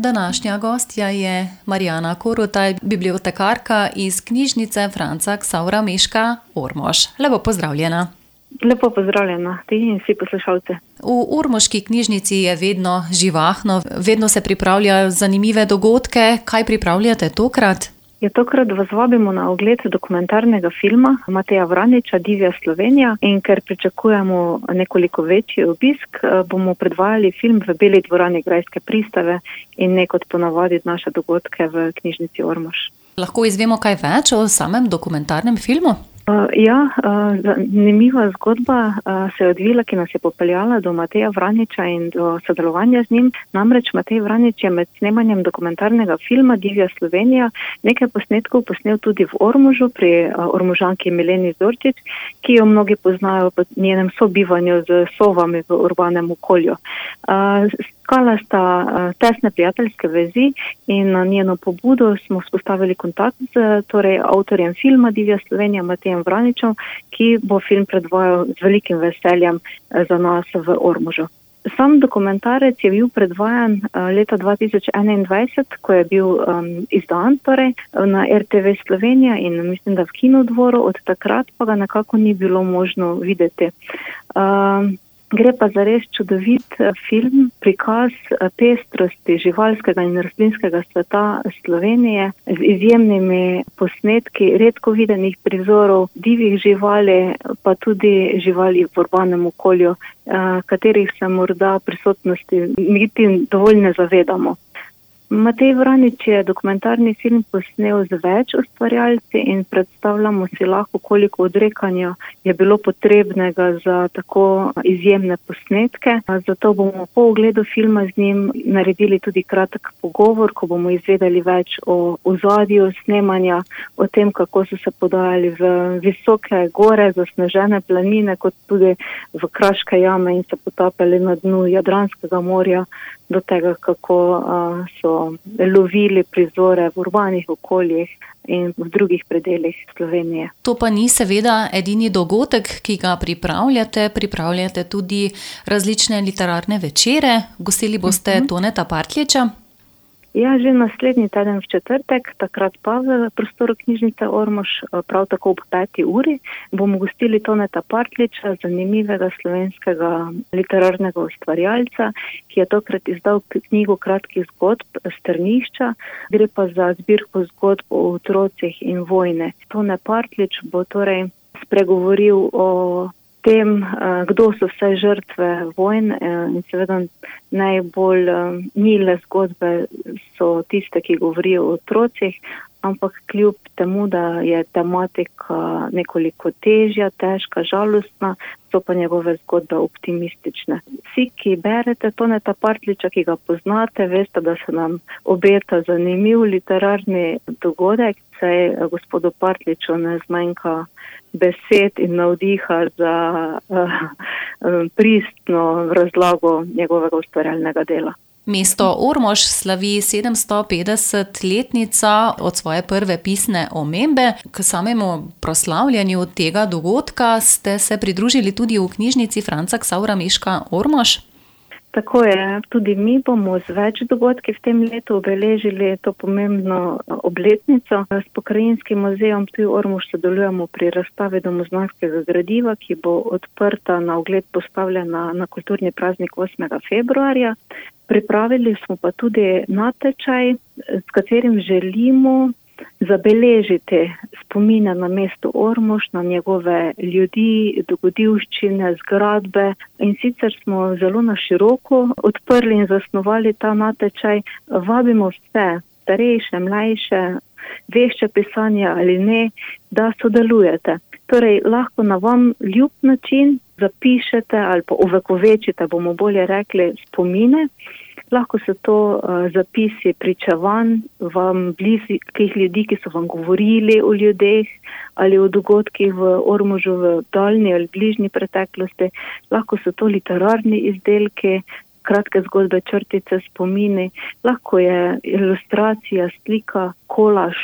Današnja gostja je Marijana Korutaj, bibliotekarka iz knjižnice Franca Ksaura Meška Ormož. Lepo pozdravljena. Lepo pozdravljena, ti in vsi poslušalci. V Urmoški knjižnici je vedno živahno, vedno se pripravljajo zanimive dogodke. Kaj pripravljate tokrat? Je tokrat vas vabimo na ogled dokumentarnega filma Mateja Vraniča Divja Slovenija in ker pričakujemo nekoliko večji obisk, eh, bomo predvajali film v Beli dvorani Grajske pristave in ne kot ponavadi naše dogodke v knjižnici Ormož. Lahko izvemo kaj več o samem dokumentarnem filmu? Uh, ja, uh, zanimiva zgodba uh, se je odvila, ki nas je popeljala do Mateja Vraniča in do sodelovanja z njim. Namreč Matej Vranič je med snemanjem dokumentarnega filma Divja Slovenija nekaj posnetkov posnel tudi v Ormužu pri ormužanki Mileni Zorčič, ki jo mnogi poznajo po njenem sobivanju z sovami v urbanem okolju. Iskala sta tesne prijateljske vezi in na njeno pobudo smo spostavili kontakt z torej, avtorjem filma Divja Slovenija Matejem Vraničem, ki bo film predvajal z velikim veseljem uh, za nas v Ormužu. Sam dokumentarec je bil predvajan uh, leta 2021, ko je bil um, izdan torej, na RTV Slovenija in mislim, da v kinodvoru, od takrat pa ga nekako ni bilo možno videti. Uh, Gre pa za res čudovit eh, film, prikaz eh, pestrosti živalskega in rastlinskega sveta Slovenije z izjemnimi posnetki redko videnih prizorov divjih živali, pa tudi živali v urbanem okolju, eh, katerih se morda prisotnosti niti dovolj ne zavedamo. Matej Vranič je dokumentarni film posnel z več ustvarjalci in predstavljamo si lahko, koliko odrekanja je bilo potrebnega za tako izjemne posnetke. Zato bomo po ogledu filma z njim naredili tudi kratek pogovor, ko bomo izvedeli več o ozadju snemanja, o tem, kako so se podajali v visoke gore, zasnežene planine, kot tudi v kraške jame in se potapali na dnu Jadranskega morja do tega, kako so lovili prizore v urbanih okoljih in v drugih predeljih Slovenije. To pa ni seveda edini dogodek, ki ga pripravljate. Pripravljate tudi različne literarne večere. Gostili boste uh mhm. -huh. Toneta Partliča. Ja, že naslednji teden v četrtek, takrat pa v prostoru knjižnice Ormož, eh, prav tako ob peti uri, bomo gostili Toneta Partliča, zanimivega slovenskega literarnega ustvarjalca, ki je tokrat izdal knjigo kratkih zgodb Strnišča, gre pa za zbirko zgodb o otrocih in vojne. Tone Partlič bo torej spregovoril o tem, eh, kdo so vse žrtve vojn eh, in seveda najbolj eh, mile zgodbe so tiste, ki govorijo o otrocih, ampak kljub temu, da je tematika nekoliko težja, težka, žalostna, so pa njegove zgodbe optimistične. Vsi, ki berete Toneta Partliča, ki ga poznate, veste, da se nam obeta zanimiv literarni dogodek, saj gospodu Partliču ne zmanjka besed in navdiha za uh, pristno razlago njegovega ustvarjalnega dela. Mesto Ormož slavi 750-letnica od svoje prve pisne omembe. K samemu proslavljanju tega dogodka ste se pridružili tudi v knjižnici Franca Ksaura Miška Ormož. Tako je, tudi mi bomo z več dogodki v tem letu obeležili to pomembno obletnico. S pokrajinskim muzejem tu v Ormuž sodelujemo pri razstavi domoznanskega gradiva, ki bo odprta na ogled postavljena na kulturni praznik 8. februarja. Pripravili smo pa tudi natečaj, s katerim želimo zabeležiti spomine na mesto Ormož, na njegove ljudi, dogodivščine, zgradbe. In sicer smo zelo na široko odprli in zasnovali ta natečaj. Vabimo vse, starejše, mlajše, vešče pisanje ali ne, da sodelujete. Torej, lahko na vam ljub način zapišete ali pa uvekovečite, bomo bolje rekli, spomine. Lahko so to uh, zapisi pričevanj vam bližnjih ljudi, ki so vam govorili o ljudeh ali o dogodkih v Ormužu v daljni ali bližnji preteklosti. Lahko so to literarni izdelki, kratke zgodbe, črtice, spomini. Lahko je ilustracija, slika, kolaž,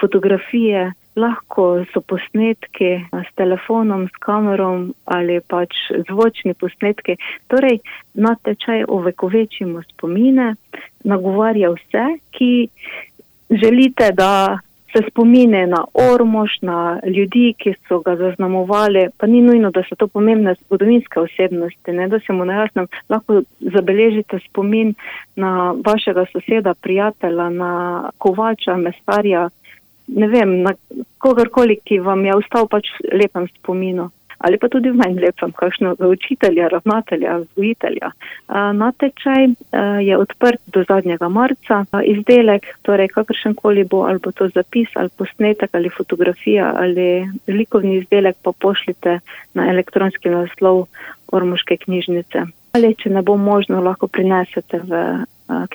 fotografije, lahko so posnetki s telefonom, s kamerom ali pač zvočni posnetki. Torej, na tečaj ovekovečimo spomine, nagovarja vse, ki želite, da se spomine na Ormož, na ljudi, ki so ga zaznamovali, pa ni nujno, da so to pomembne zgodovinske osebnosti, ne, da se mu najasnem, lahko zabeležite spomin na vašega soseda, prijatelja, na kovača, mestarja, ne vem, na kogarkoli, ki vam je ostal pač lepem spominu ali pa tudi v manj lepem, kakšnega učitelja, ravnatelja, vzgojitelja. Natečaj je odprt do zadnjega marca. Izdelek, torej kakršen koli bo, ali bo to zapis, ali posnetek, ali fotografija, ali likovni izdelek, pa pošljite na elektronski naslov Ormoške knjižnice. Ali če ne bo možno, lahko prinesete v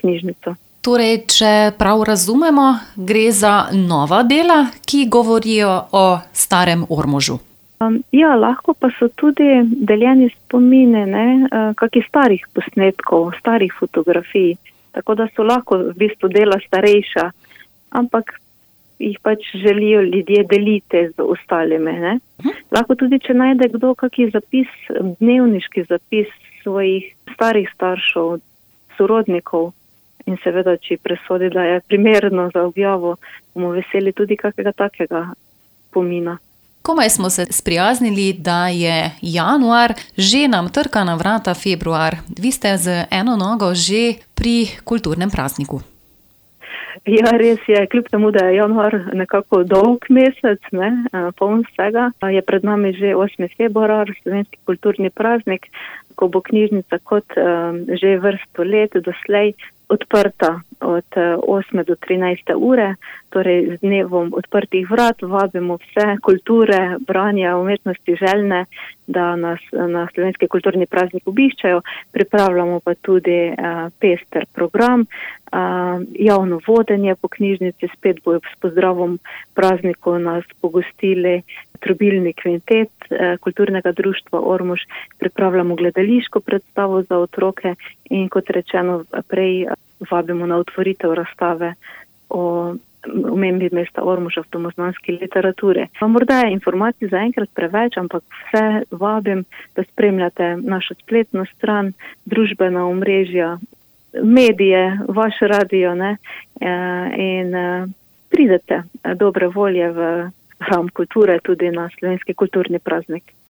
knjižnico. Torej, če prav razumemo, gre za nova dela, ki govorijo o starem Ormožu. Um, ja, lahko pa so tudi deljeni spomine, uh, kakih starih posnetkov, starih fotografij. Tako da so lahko v bistvu dela starejša, ampak jih pač želijo ljudje deliti z ostalimi. Ne? Lahko tudi, če najde kdo kakšen zapis, dnevniški zapis svojih starih staršev, sorodnikov in seveda, če presodi, da je primerno za objavo, bomo veseli tudi kakega takega pomina. Komaj smo se sprijaznili, da je januar, že nam trka na vrata februar. Vi ste z eno nogo že pri kulturnem prazniku. Ja, res je, kljub temu, da je januar nekako dolg mesec, ne, poln vsega, je pred nami že 8. februar, slovenski kulturni praznik, ko bo knjižnica kot um, že vrsto let doslej odprta od 8 eh, do 13 ure, torej z dnevom odprtih vrat vabimo vse kulture, branja, umetnosti željne, da nas na slovenski kulturni praznik obiščajo. Pripravljamo pa tudi uh, pester program, uh, javno vodenje po knjižnici, spet bojo s pozdravom prazniku nas pogostili trobilni kvintet uh, kulturnega društva Ormož, pripravljamo gledališko predstavo za otroke in kot rečeno prej vabimo na otvoritev razstave o omembi mesta Ormuža v domoznanski literaturi. Pa morda je informacij zaenkrat preveč, ampak vse vabim, da spremljate našo spletno stran, družbena omrežja, medije, vaš radio ne, e, in pridete dobre volje v hram kulture tudi na slovenski kulturni praznik.